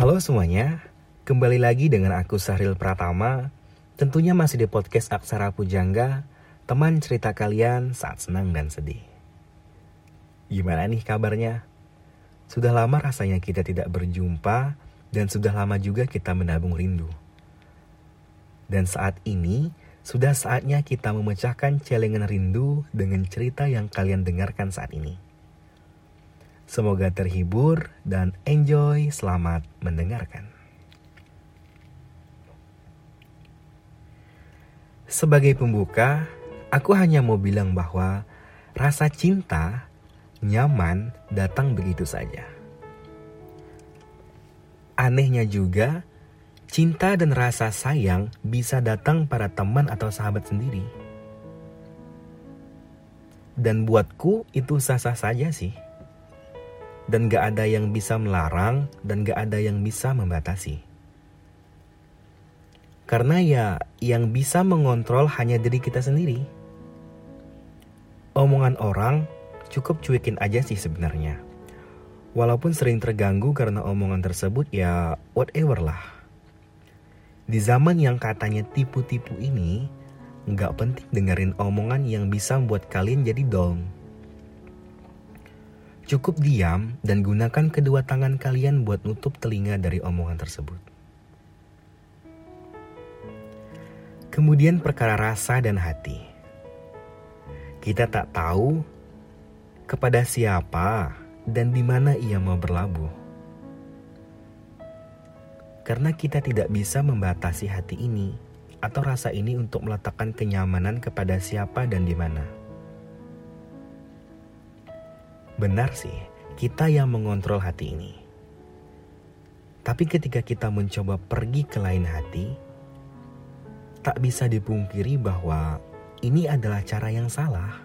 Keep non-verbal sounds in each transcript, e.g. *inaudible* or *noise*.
Halo semuanya, kembali lagi dengan aku Sahril Pratama. Tentunya masih di podcast Aksara Pujangga, teman cerita kalian saat senang dan sedih. Gimana nih kabarnya? Sudah lama rasanya kita tidak berjumpa dan sudah lama juga kita menabung rindu. Dan saat ini sudah saatnya kita memecahkan celengan rindu dengan cerita yang kalian dengarkan saat ini. Semoga terhibur dan enjoy. Selamat mendengarkan. Sebagai pembuka, aku hanya mau bilang bahwa rasa cinta nyaman datang begitu saja. Anehnya juga, cinta dan rasa sayang bisa datang pada teman atau sahabat sendiri. Dan buatku itu sah-sah saja sih dan gak ada yang bisa melarang dan gak ada yang bisa membatasi. Karena ya yang bisa mengontrol hanya diri kita sendiri. Omongan orang cukup cuekin aja sih sebenarnya. Walaupun sering terganggu karena omongan tersebut ya whatever lah. Di zaman yang katanya tipu-tipu ini, nggak penting dengerin omongan yang bisa membuat kalian jadi down Cukup diam dan gunakan kedua tangan kalian buat nutup telinga dari omongan tersebut. Kemudian perkara rasa dan hati. Kita tak tahu kepada siapa dan di mana ia mau berlabuh. Karena kita tidak bisa membatasi hati ini atau rasa ini untuk meletakkan kenyamanan kepada siapa dan di mana. Benar sih, kita yang mengontrol hati ini. Tapi ketika kita mencoba pergi ke lain hati, tak bisa dipungkiri bahwa ini adalah cara yang salah.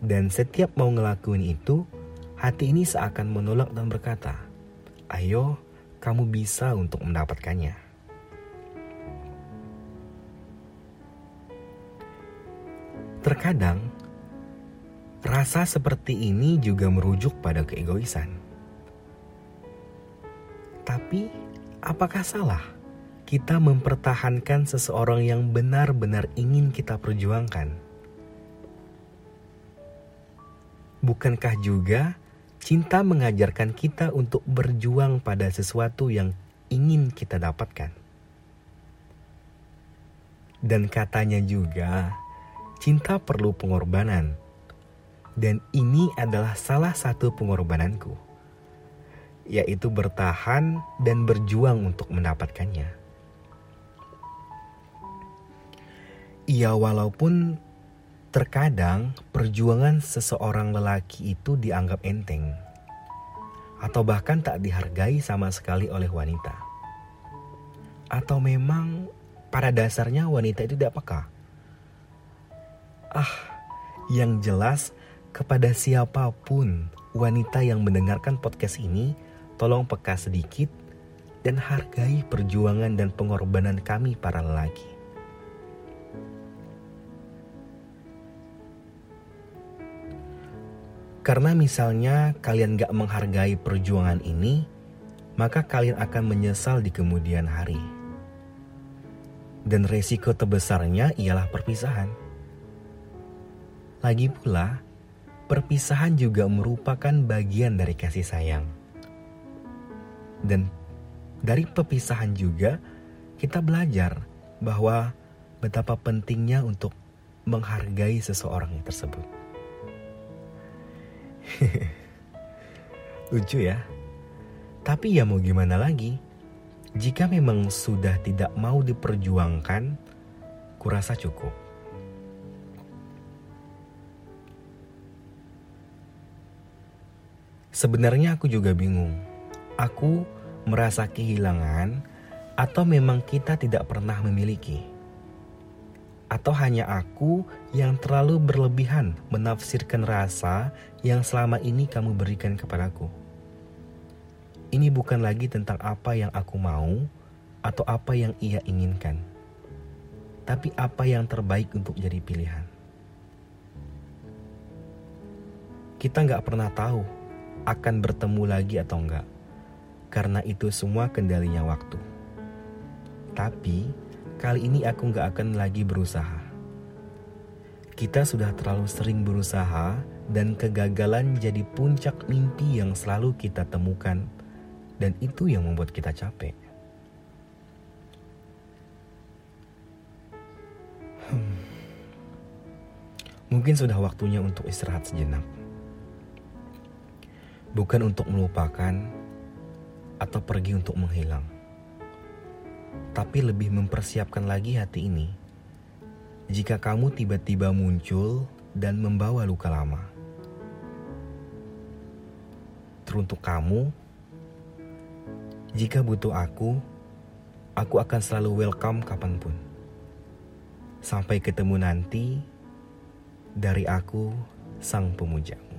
Dan setiap mau ngelakuin itu, hati ini seakan menolak dan berkata, "Ayo, kamu bisa untuk mendapatkannya." Terkadang Rasa seperti ini juga merujuk pada keegoisan. Tapi, apakah salah kita mempertahankan seseorang yang benar-benar ingin kita perjuangkan? Bukankah juga cinta mengajarkan kita untuk berjuang pada sesuatu yang ingin kita dapatkan? Dan katanya juga, cinta perlu pengorbanan dan ini adalah salah satu pengorbananku, yaitu bertahan dan berjuang untuk mendapatkannya. Ya walaupun terkadang perjuangan seseorang lelaki itu dianggap enteng atau bahkan tak dihargai sama sekali oleh wanita. Atau memang pada dasarnya wanita itu tidak peka. Ah, yang jelas kepada siapa pun wanita yang mendengarkan podcast ini, tolong peka sedikit dan hargai perjuangan dan pengorbanan kami para lelaki. Karena misalnya kalian gak menghargai perjuangan ini, maka kalian akan menyesal di kemudian hari. Dan resiko terbesarnya ialah perpisahan. Lagi pula, perpisahan juga merupakan bagian dari kasih sayang. Dan dari perpisahan juga kita belajar bahwa betapa pentingnya untuk menghargai seseorang tersebut. *laughs* Lucu ya. Tapi ya mau gimana lagi? Jika memang sudah tidak mau diperjuangkan, kurasa cukup. Sebenarnya aku juga bingung. Aku merasa kehilangan atau memang kita tidak pernah memiliki? Atau hanya aku yang terlalu berlebihan menafsirkan rasa yang selama ini kamu berikan kepadaku? Ini bukan lagi tentang apa yang aku mau atau apa yang ia inginkan, tapi apa yang terbaik untuk jadi pilihan. Kita nggak pernah tahu akan bertemu lagi atau enggak. karena itu semua kendalinya waktu. Tapi kali ini aku gak akan lagi berusaha. Kita sudah terlalu sering berusaha dan kegagalan jadi puncak mimpi yang selalu kita temukan dan itu yang membuat kita capek. Hmm. Mungkin sudah waktunya untuk istirahat sejenak. Bukan untuk melupakan atau pergi untuk menghilang. Tapi lebih mempersiapkan lagi hati ini. Jika kamu tiba-tiba muncul dan membawa luka lama. Teruntuk kamu, jika butuh aku, aku akan selalu welcome kapan pun. Sampai ketemu nanti dari aku, Sang Pemuja.